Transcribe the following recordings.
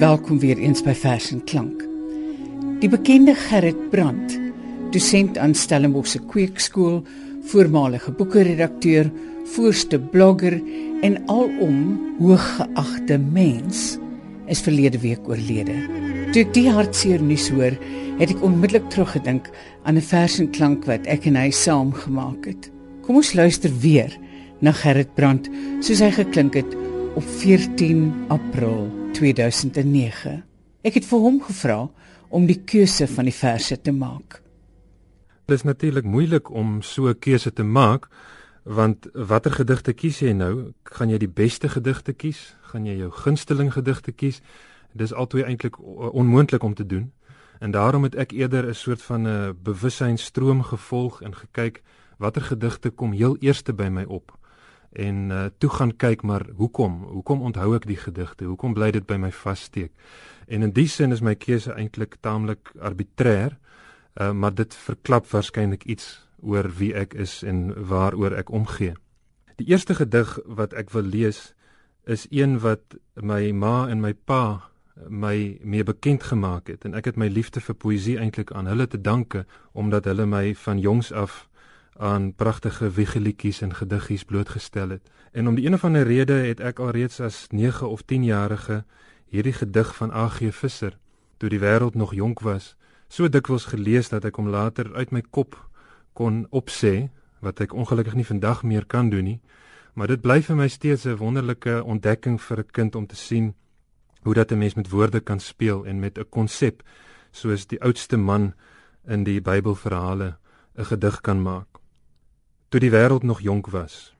Welkom weer eens by Vers en Klank. Die bekende Gerrit Brandt, dosent aan Stellenbosch se Kweekskool, voormalige boekredakteur, voorste blogger en alom hooggeagte mens, is verlede week oorlede. Toe ek die hartseer nuus hoor, het ek onmiddellik teruggedink aan 'n vers en klank wat ek en hy saam gemaak het. Kom ons luister weer na Gerrit Brandt soos hy geklink het op 14 April 2009. Ek het vir hom gevra om die keuse van die verse te maak. Dit is natuurlik moeilik om so 'n keuse te maak want watter gedigte kies jy nou? Gaan jy die beste gedigte kies? Gaan jy jou gunsteling gedigte kies? Dis altyd eintlik onmoontlik om te doen. En daarom het ek eerder 'n soort van 'n bewussynstroom gevolg en gekyk watter gedigte kom heel eerste by my op en uh, toe gaan kyk maar hoekom? Hoekom onthou ek die gedigte? Hoekom bly dit by my vassteek? En in die sin is my keuse eintlik taamlik arbitrêr uh, maar dit verklap waarskynlik iets oor wie ek is en waaroor ek omgee. Die eerste gedig wat ek wil lees is een wat my ma en my pa my mee bekend gemaak het. En ek het my liefde vir poësie eintlik aan hulle te danke omdat hulle my van jongs af aan pragtige wiegelietjies en gediggies blootgestel het. En om die een of ander rede het ek alreeds as 9 of 10 jarige hierdie gedig van A.G. Visser toe die wêreld nog jonk was, so dikwels gelees dat ek hom later uit my kop kon opsê wat ek ongelukkig nie vandag meer kan doen nie. Maar dit bly vir my steeds 'n wonderlike ontdekking vir 'n kind om te sien hoe dat 'n mens met woorde kan speel en met 'n konsep soos die oudste man in die Bybelverhale 'n gedig kan maak toe die wêreld nog jonk was.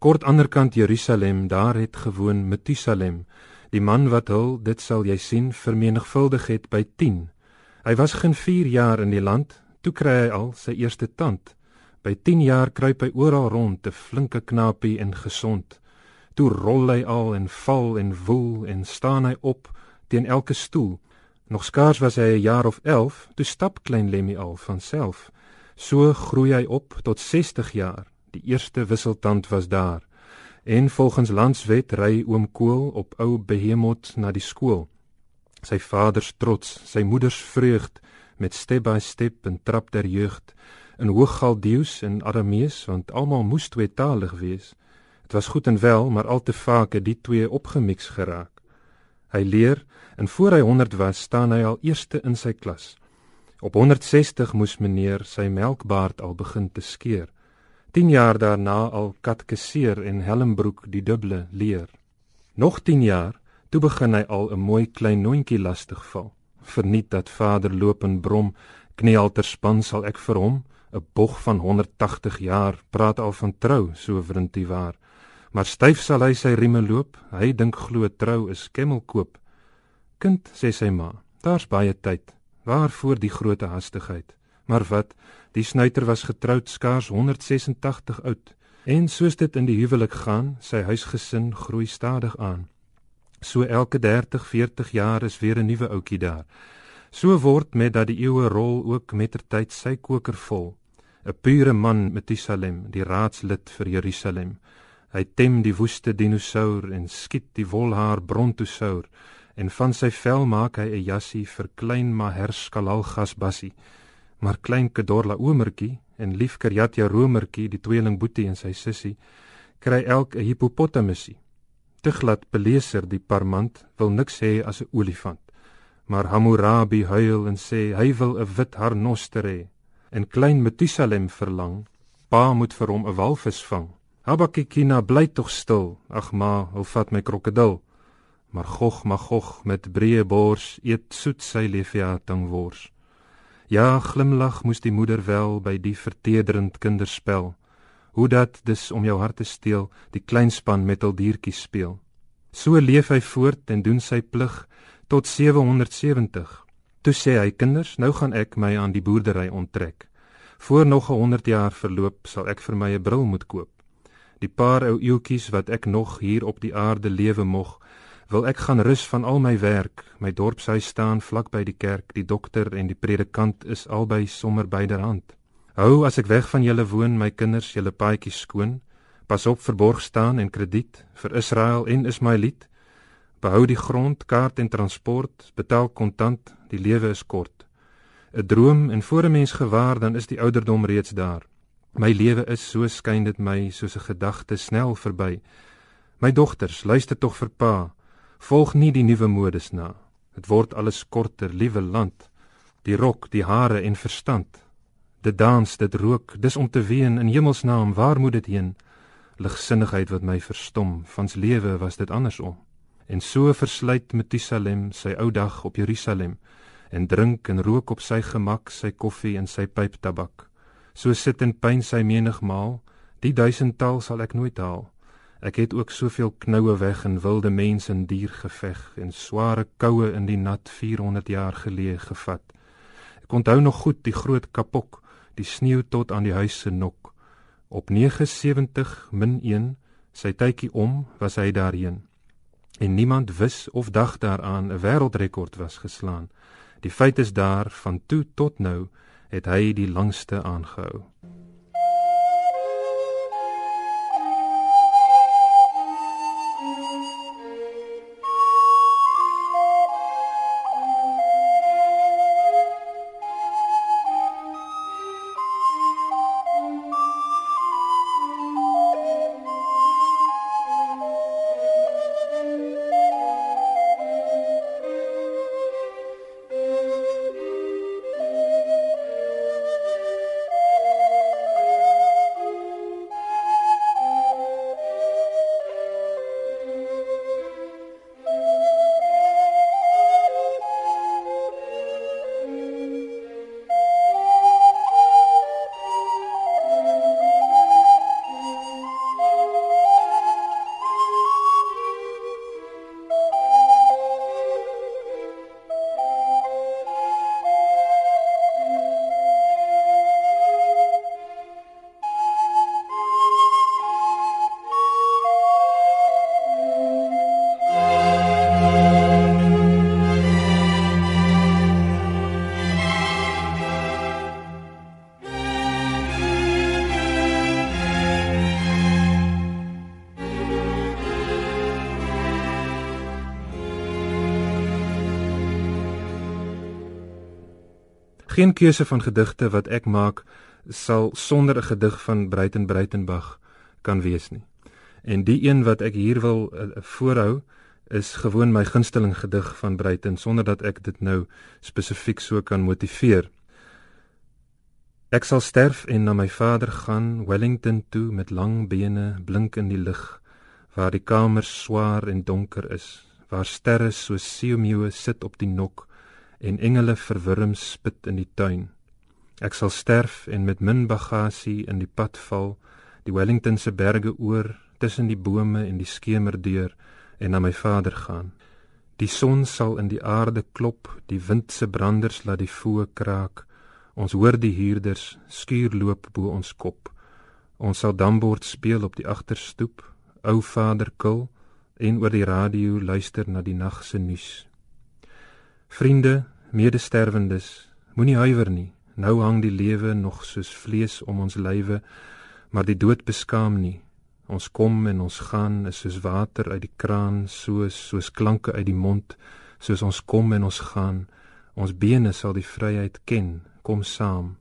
Kort anderkant Jerusalem, daar het gewoon Methusalem, die man wat hul, dit sal jy sien, vermenigvuldig het by 10. Hy was geen 4 jaar in die land, toe kry hy al sy eerste tand. By 10 jaar kruip hy oral rond, 'n flinke knapie en gesond. Toe rol hy al en val en woel en staan hy op teen elke stoel. Nog skaars was hy 'n jaar of 11, toe stap klein Lemmy al van self. So groei hy op tot 60 jaar. Die eerste wisseltand was daar. En volgens landswet ry oom Kool op ou Behemoth na die skool. Sy vader se trots, sy moeder se vreugd met step by step en trap der jeugd in Hooggaldeus en Aramees want almal moes tweetalig wees. Dit was goed en wel, maar al te vaak het die twee opgemix geraak. Hy leer en voor hy 100 was, staan hy al eerste in sy klas. Op 160 moes meneer sy melkbaard al begin te skeer. 10 jaar daarna al katkeseer en Helmbroek die dubbele leer. Nog 10 jaar, toe begin hy al 'n mooi klein noontjie lastig val. Verniet dat vader loop en brom, kniealter span sal ek vir hom 'n bog van 180 jaar praat al van trou, so wrintie waar. Maar styf sal hy sy rieme loop, hy dink glo trou is kemmelkoop. Kind, sê sy ma, daar's baie tyd. Waarvoor die groot hastigheid? Maar wat? Die snuiter was getroud skaars 186 oud. En soos dit in die huwelik gaan, sy huisgesin groei stadig aan. So elke 30, 40 jaar is weer 'n nuwe ouetjie daar. So word met dat die eeue rol ook mettertyd sy koker vol. 'n Pure man met Jerusalem, die raadslid vir Jerusalem. Hy tem die woeste dinosour en skiet die wolhaar brontosaur en van sy vel maak hy 'n jassie vir klein Maherskalal gasbassie. Maar klein Kedorla omertjie en lief Karjatja romertjie, die tweeling Boetie en sy sussie, kry elk 'n hippopotamusie. Te glad beleser die parmant wil niks hê as 'n olifant. Maar Hammurabi huil en sê hy wil 'n wit harnoster hê en klein Methusalem verlang. Pa moet vir hom 'n walvis vang. Habakikina bly tog stil. Ag ma, hou vat my krokodil maar Gog Magog met breë bors eet soet sy leviatang wors. Ja, glimlag moes die moeder wel by die vertederend kinderspel. Hoe dat dis om jou hart te steel, die kleinspan met al diertjies speel. So leef hy voort en doen sy plig tot 770. Toe sê hy kinders, nou gaan ek my aan die boerdery onttrek. Voor nog 100 jaar verloop, sal ek vir my 'n bril moet koop. Die paar ou eeuwtjies wat ek nog hier op die aarde lewe mog, wil ek gaan rus van al my werk. My dorpshuis staan vlak by die kerk. Die dokter en die predikant is albei sommer byderhand. Hou as ek weg van julle woon, my kinders, julle paadjies skoon. Pas op verborg staan en krediet vir Israel en Ismaeliet. Behou die grond, kaart en transport, betaal kontant, die lewe is kort. 'n Droom en voor 'n mens gewaar dan is die ouderdom reeds daar. My lewe is so skyn dit my soos 'n gedagte snel verby. My dogters, luister tog vir pa. Volg nie die nuwe modes na. Dit word alles korter, liewe land. Die rok, die hare en verstand. Dit dans, dit rook, dis om te ween in hemelsnaam, waar moet dit heen? Ligsinnigheid wat my verstom, vans lewe was dit andersom. En so versluit Metusalem sy ou dag op Jerusalem en drink en rook op sy gemak sy koffie en sy pyp tabak. So sit en pyn sy menigmaal, die duisendtal sal ek nooit haal. Ek het ook soveel knoue weg in wilde mense en dier geveg en sware koue in die nat 400 jaar geleë gevat. Ek onthou nog goed die groot kapok, die sneeu tot aan die huis se nok. Op 79 min 1 sy tydjie om was hy daarheen. En niemand wis of dag daaraan 'n wêreldrekord was geslaan. Die feit is daar van toe tot nou het hy die langste aangehou. Geen keuse van gedigte wat ek maak sal sonder 'n gedig van Breiten Breitenbach kan wees nie. En die een wat ek hier wil uh, voorhou is gewoon my gunsteling gedig van Breiten sonder dat ek dit nou spesifiek so kan motiveer. Ek sal sterf en na my vader gaan Wellington toe met lang bene blink in die lig waar die kamer swaar en donker is waar sterre so seemeeu sit op die nok en engele verwurm spit in die tuin. Ek sal sterf en met min bagasie in die pad val, die Wellington se berge oor tussen die bome en die skemerdeur en na my vader gaan. Die son sal in die aarde klop, die wind se branders laat die voë kraak. Ons hoor die huurders skuur loop bo ons kop. Ons sal dambord speel op die agterstoep, ou vader kil en oor die radio luister na die nag se nuus. Vriende, medesterwendes, moenie huiwer nie. Nou hang die lewe nog soos vlees om ons lywe, maar die dood beskaam nie. Ons kom en ons gaan is soos water uit die kraan, soos soos klanke uit die mond, soos ons kom en ons gaan. Ons bene sal die vryheid ken. Kom saam.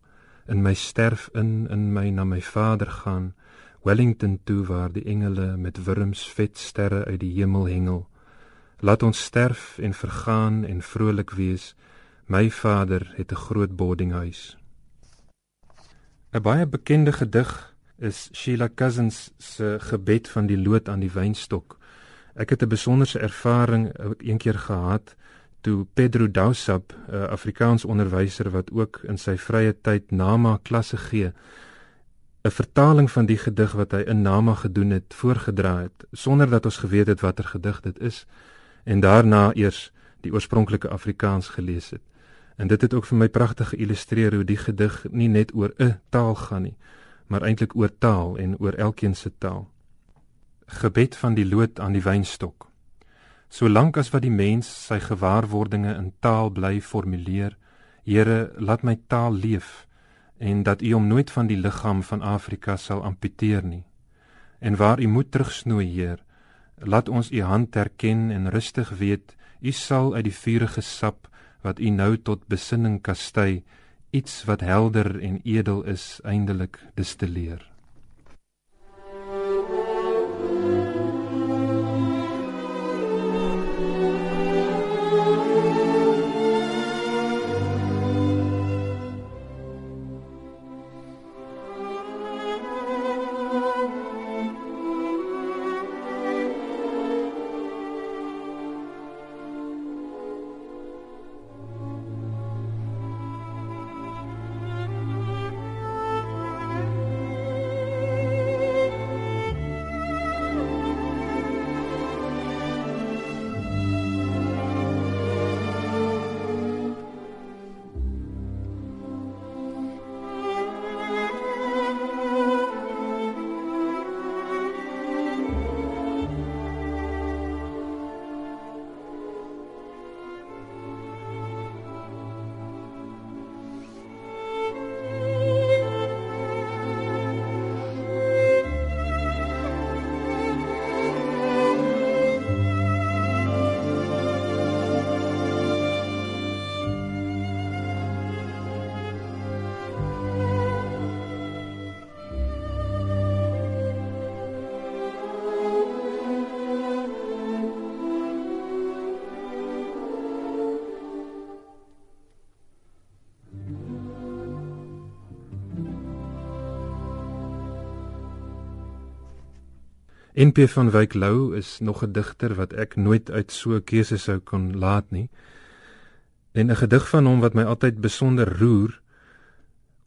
In my sterf in in my na my Vader gaan. Wellington toe waar die engele met wurms vet sterre uit die hemel hengel. Laat ons sterf en vergaan en vrolik wees. My vader het 'n groot boardinghuis. 'n Baie bekende gedig is Sheila Cousins se gebed van die lood aan die wynstok. Ek het 'n besonderse ervaring een keer gehad toe Pedro Dausab, 'n Afrikaans onderwyser wat ook in sy vrye tyd nama klasse gee, 'n vertaling van die gedig wat hy in nama gedoen het, voorgedra het sonder dat ons geweet het watter gedig dit is en daarna eers die oorspronklike Afrikaans gelees het. En dit het ook vir my pragtig geïllustreer hoe die gedig nie net oor 'n taal gaan nie, maar eintlik oor taal en oor elkeen se taal. Gebed van die lood aan die wynstok. Solank as wat die mens sy gewaarwordinge in taal bly formuleer, Here, laat my taal leef en dat U hom nooit van die liggaam van Afrika sal amputeer nie. En waar U moet terugsnoei, Heer, Laat ons u hand herken en rustig weet u sal uit die vuurige sap wat u nou tot besinning kastei iets wat helder en edel is eindelik distilleer. NP van Wyk Lou is nog 'n digter wat ek nooit uit so 'n keuse sou kon laat nie. En 'n gedig van hom wat my altyd besonder roer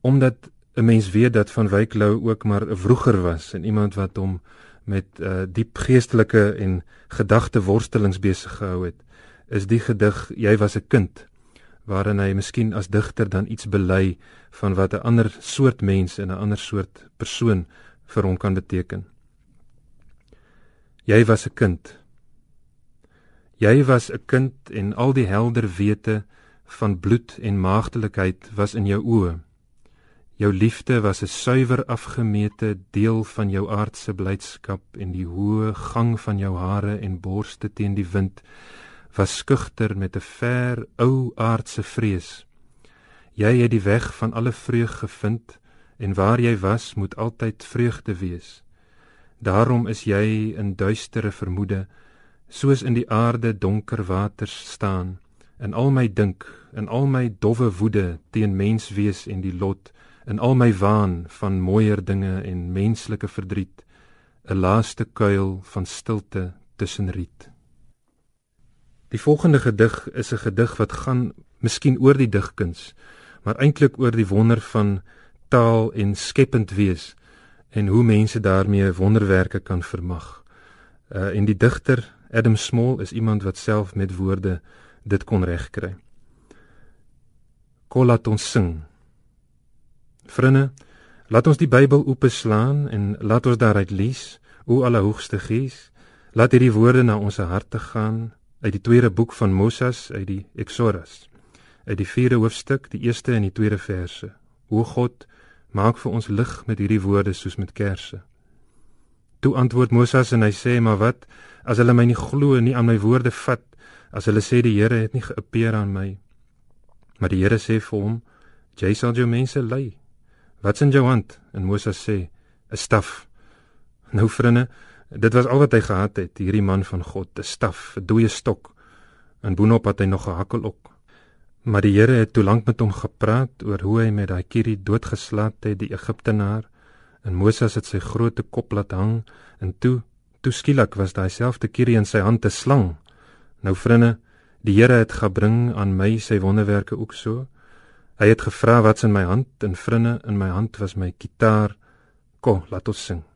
omdat 'n mens weet dat van Wyk Lou ook maar 'n vroeger was en iemand wat hom met uh, diep geestelike en gedagte worstelings besig gehou het, is die gedig Jy was 'n kind waarin hy miskien as digter dan iets bely van wat 'n ander soort mens en 'n ander soort persoon vir hom kan beteken. Jy was 'n kind. Jy was 'n kind en al die helder wete van bloed en maagdelikheid was in jou oë. Jou liefde was 'n suiwer afgemete deel van jou aardse blydskap en die hoë gang van jou hare en borste teen die wind was skugter met 'n ver ou aardse vrees. Jy het die weg van alle vreug gevind en waar jy was moet altyd vreugde wees. Daarom is jy in duistere vermoede, soos in die aarde donker waters staan. In al my dink, in al my dowwe woede teen menswees en die lot, in al my waan van mooier dinge en menslike verdriet, 'n laaste kuil van stilte tussen riet. Die volgende gedig is 'n gedig wat gaan miskien oor die digkuns, maar eintlik oor die wonder van taal en skepend wees en hoe mense daarmee wonderwerke kan vermag. Uh en die digter Adam Small is iemand wat self met woorde dit kon regkry. Kom laat ons sing. Vriende, laat ons die Bybel oopslaan en laat ons daaruit lees, o Allerhoogste Gees, laat hierdie woorde na ons harte gaan uit die tweede boek van Moses uit die Exodus. Uit die 4de hoofstuk, die eerste en die tweede verse. O God, Maak vir ons lig met hierdie woorde soos met kersse. Toe antwoord Moses en hy sê: "Maar wat as hulle my nie glo nie aan my woorde vat, as hulle sê die Here het nie geappeer aan my?" Maar die Here sê vir hom: "Jy sal jou mense lei. Wat's in jou hand?" En Moses sê: "’n Staf." Nou vriende, dit was al wat hy gehad het, hierdie man van God, 'n staf, 'n dooie stok. En boonop het hy nog 'n hakkel ook. Maar die Here het toe lank met hom gepraat oor hoe hy met daai kierie doodgeslaan het die Egiptenaar en Moses het sy groot kop laat hang en toe toe skielik was daai selfde kierie in sy hand 'n slang. Nou vriende, die Here het gebring aan my sy wonderwerke ook so. Hy het gevra wat's in my hand en vriende in my hand was my kitaar. Kom, laat ons sing.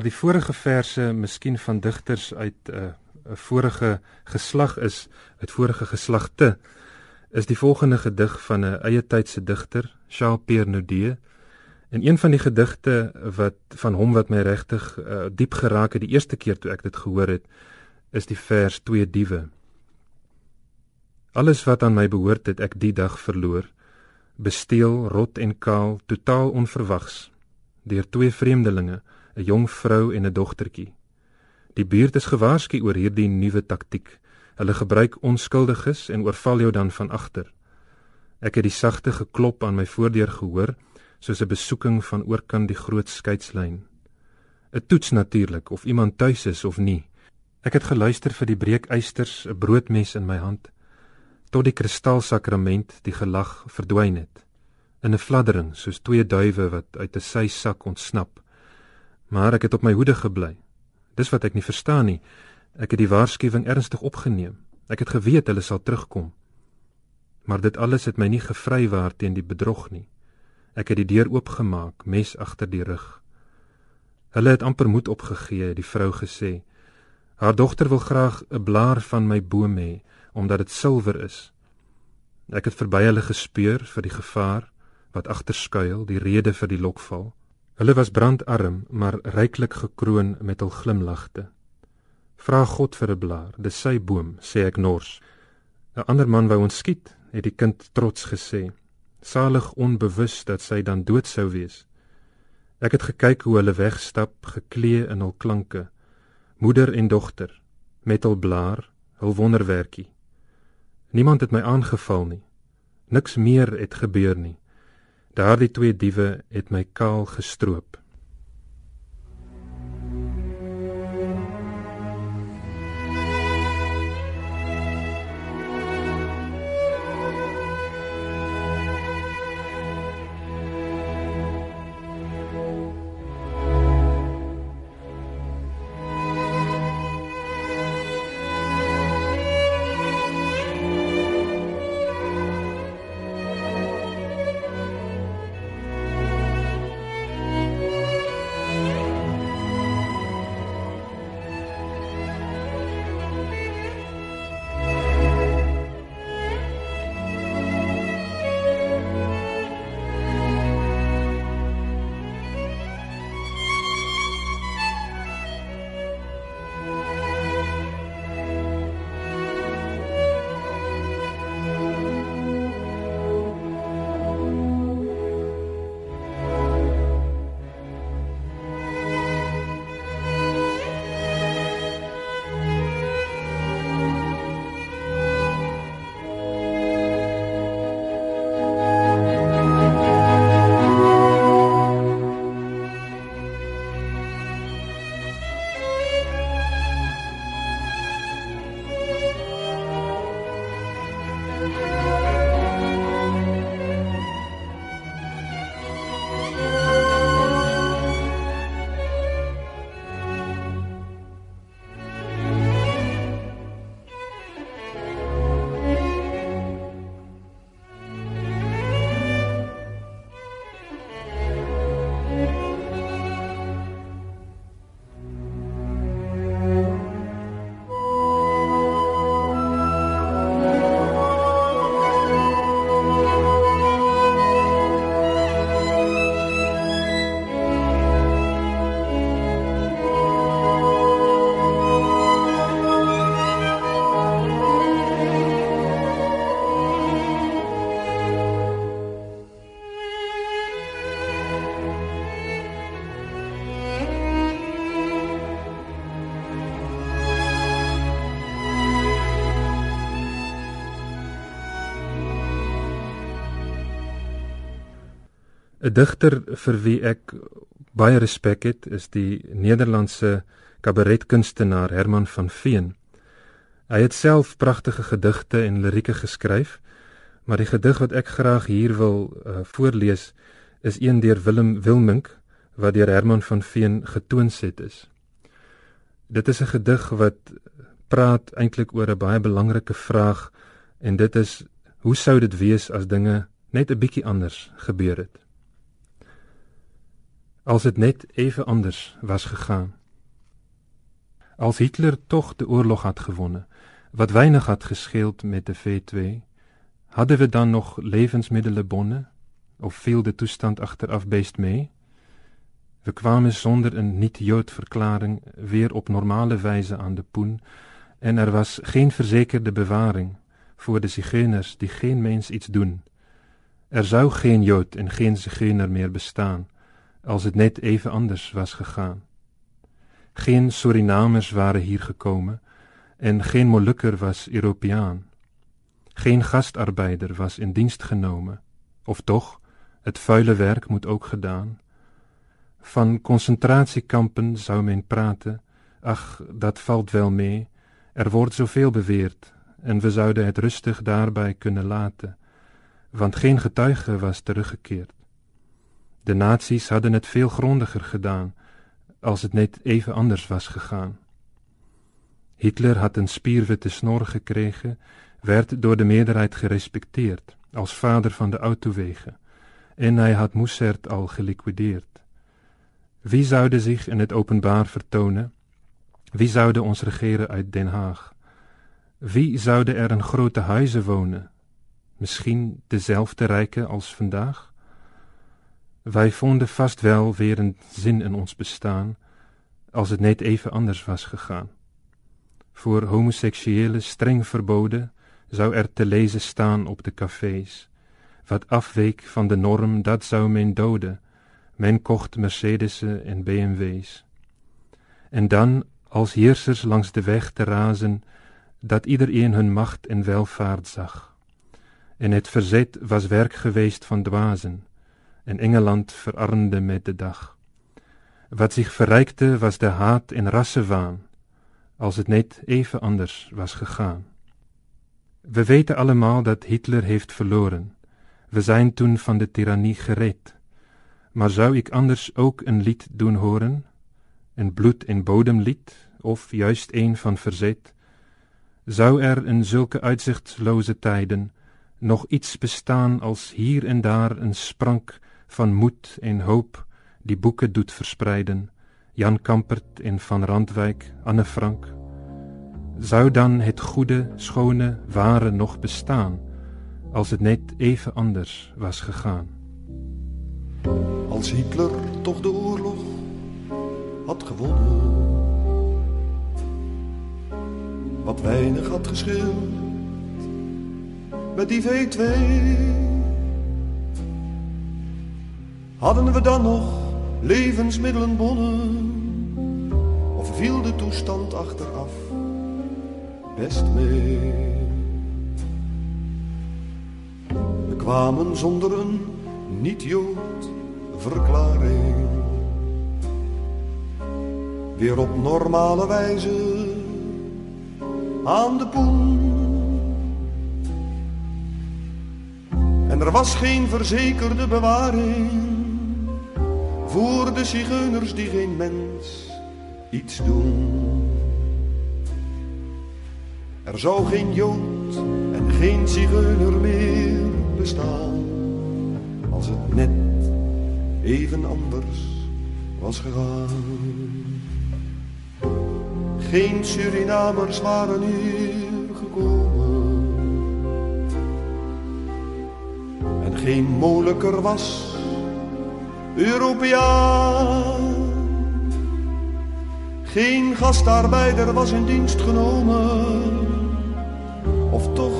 Die vorige verse miskien van digters uit 'n uh, 'n vorige geslag is, uit vorige geslagte, is die volgende gedig van 'n eie tydse digter, Charles Pierre Nodier. En een van die gedigte wat van hom wat my regtig uh, diep geraak het die eerste keer toe ek dit gehoor het, is die vers twee diewe. Alles wat aan my behoort het ek die dag verloor, besteel, rot en kaal, totaal onverwags deur twee vreemdelinge, 'n jong vrou en 'n dogtertjie. Die buurt is gewaarsku oor hierdie nuwe taktik. Hulle gebruik onskuldiges en oorval jou dan van agter. Ek het die sagte geklop aan my voordeur gehoor, soos 'n besoeking van oorkant die groot skeidslyn. 'n Toets natuurlik of iemand tuis is of nie. Ek het geluister vir die breekysters, 'n broodmes in my hand, tot die kristalsakrament die gelag verdwyn het in 'n fladdering soos twee duwe wat uit 'n sy sak ontsnap. Maar ek het op my hoede gebly. Dis wat ek nie verstaan nie. Ek het die waarskuwing ernstig opgeneem. Ek het geweet hulle sal terugkom. Maar dit alles het my nie gevrywaar teen die bedrog nie. Ek het die deur oopgemaak, mes agter die rug. Hulle het amper moed opgegee, die vrou gesê. Haar dogter wil graag 'n blaar van my boom hê omdat dit silwer is. Ek het verby hulle gespeur vir die gevaar wat agter skuil, die rede vir die lokval. Hulle was brandarm, maar ryklik gekroon met hul glimlagte. Vra God vir 'n blaar, dis sy boom, sê ek nors. 'n Ander man wou ons skiet, het die kind trots gesê. Salig onbewus dat sy dan dood sou wees. Ek het gekyk hoe hulle wegstap, geklee in hul klanke, moeder en dogter, met hul blaar, hul wonderwerkie. Niemand het my aangeval nie. Niks meer het gebeur nie. Daardie twee diewe het my kaal gestroop. 'n Digter vir wie ek baie respek het, is die Nederlandse kabaretkunstenaar Herman van Veen. Hy het self pragtige gedigte en lirieke geskryf, maar die gedig wat ek graag hier wil uh, voorlees is een deur Willem Wilmink wat deur Herman van Veen getoonset is. Dit is 'n gedig wat praat eintlik oor 'n baie belangrike vraag en dit is hoe sou dit wees as dinge net 'n bietjie anders gebeur het? Als dit net even anders was gegaan. Als Hitler toch de oorlog had gewonnen, wat weinig had gescheeld met de V2, hadden we dan nog levensmiddelenbonnen? Of viel de toestand achteraf beest mee? We kwamen zonder een niet-Jood-verklaring weer op normale wijze aan de poen, en er was geen verzekerde bewaring voor de zigeuners die geen mens iets doen. Er zou geen Jood en geen zigeuner meer bestaan, als het net even anders was gegaan. Geen Surinamers waren hier gekomen en geen Molukker was Europeaan. Geen gastarbeider was in dienst genomen, of toch, het vuile werk moet ook gedaan. Van concentratiekampen zou men praten, ach, dat valt wel mee, er wordt zoveel beweerd, en we zouden het rustig daarbij kunnen laten, want geen getuige was teruggekeerd. De nazi's hadden het veel grondiger gedaan, als het net even anders was gegaan. Hitler had een spierwitte snor gekregen, werd door de meerderheid gerespecteerd als vader van de autowegen, en hij had Mussert al geliquideerd. Wie zouden zich in het openbaar vertonen? Wie zouden ons regeren uit Den Haag? Wie zouden er in grote huizen wonen? Misschien dezelfde rijken als vandaag? Wij vonden vast wel weer een zin in ons bestaan, als het net even anders was gegaan. Voor homoseksuelen streng verboden zou er te lezen staan op de cafés. Wat afweek van de norm, dat zou men doden. Men kocht Mercedes'en en BMW's. En dan, als heersers langs de weg te razen, dat iedereen hun macht en welvaart zag. En het verzet was werk geweest van dwazen, en Engeland verarmde met de dag. Wat zich verrijkte was de haat en rassenwaan, als het net even anders was gegaan. We weten allemaal dat Hitler heeft verloren. We zijn toen van de tirannie gered. Maar zou ik anders ook een lied doen horen? Een bloed- en bodemlied, of juist een van verzet? Zou er in zulke uitzichtloze tijden nog iets bestaan als hier en daar een sprank van moed en hoop die boeken doet verspreiden, Jan Kampert en Van Randwijk, Anne Frank? Zou dan het goede, schone, ware nog bestaan, als het net even anders was gegaan? Als Hitler toch de oorlog had gewonnen wat weinig had gescheeld met die V2. Hadden we dan nog levensmiddelenbonnen of viel de toestand achteraf best mee? We kwamen zonder een niet-Jood verklaring weer op normale wijze aan de poen. En er was geen verzekerde bewaring voor de zigeuners die geen mens iets doen. Er zou geen Jood en geen zigeuner meer bestaan als het net even anders was gegaan. Geen Surinamers waren hier gekomen. En geen Molukker was Europeaan. Geen gastarbeider was in dienst genomen. Of toch,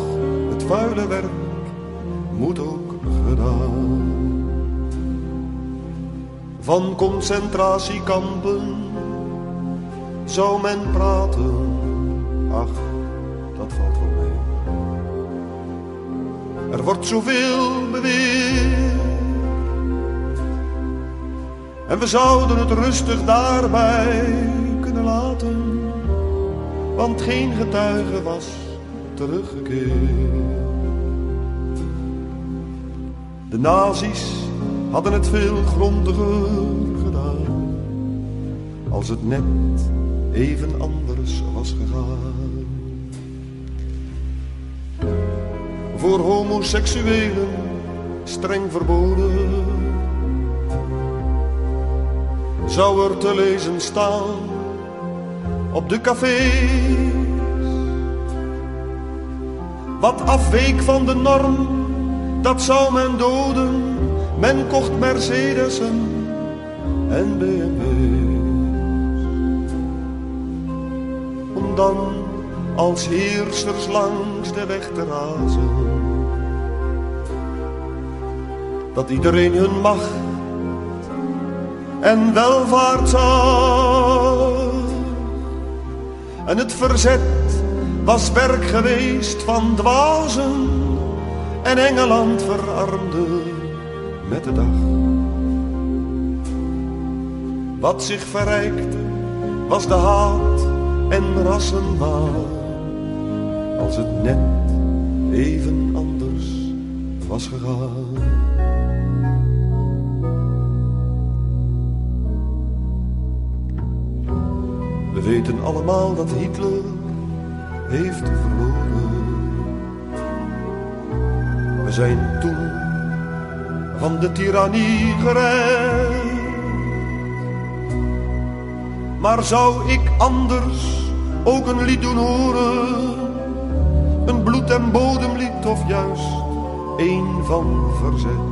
het vuile werk moet ook gedaan. Van concentratiekampen zou men praten, ach, dat valt wel mee. Er wordt zoveel beweerd. En we zouden het rustig daarbij kunnen laten, want geen getuige was teruggekeerd. De nazi's hadden het veel grondiger gedaan, als het net even anders was gegaan. Voor homoseksuelen streng verboden. Zou er te lezen staan op de cafés. Wat afweek van de norm, dat zou men doden. Men kocht Mercedesen en BMW's. Om dan als heersers langs de weg te razen. Dat iedereen hun macht en welvaart zag. En het verzet was werk geweest van dwazen en Engeland verarmde met de dag. Wat zich verrijkte was de haat en rassenwaal, als het net even anders was gegaan. We weten allemaal dat Hitler heeft verloren. We zijn toen van de tirannie gered. Maar zou ik anders ook een lied doen horen? Een bloed- en bodemlied of juist een van verzet?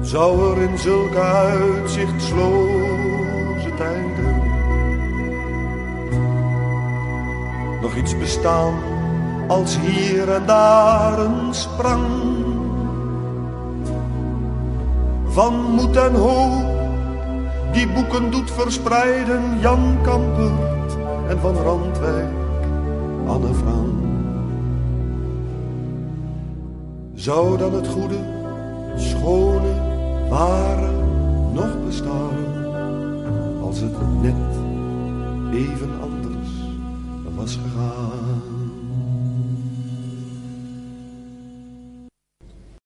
Zou er in zulke uitzichtsloze nog iets bestaan als hier en daar een sprang van moed en hoop die boeken doet verspreiden Jan Kampert en van Randwijk Anne Frank. Zou dan het goede, schone, ware nog bestaan als het net even was gegaan?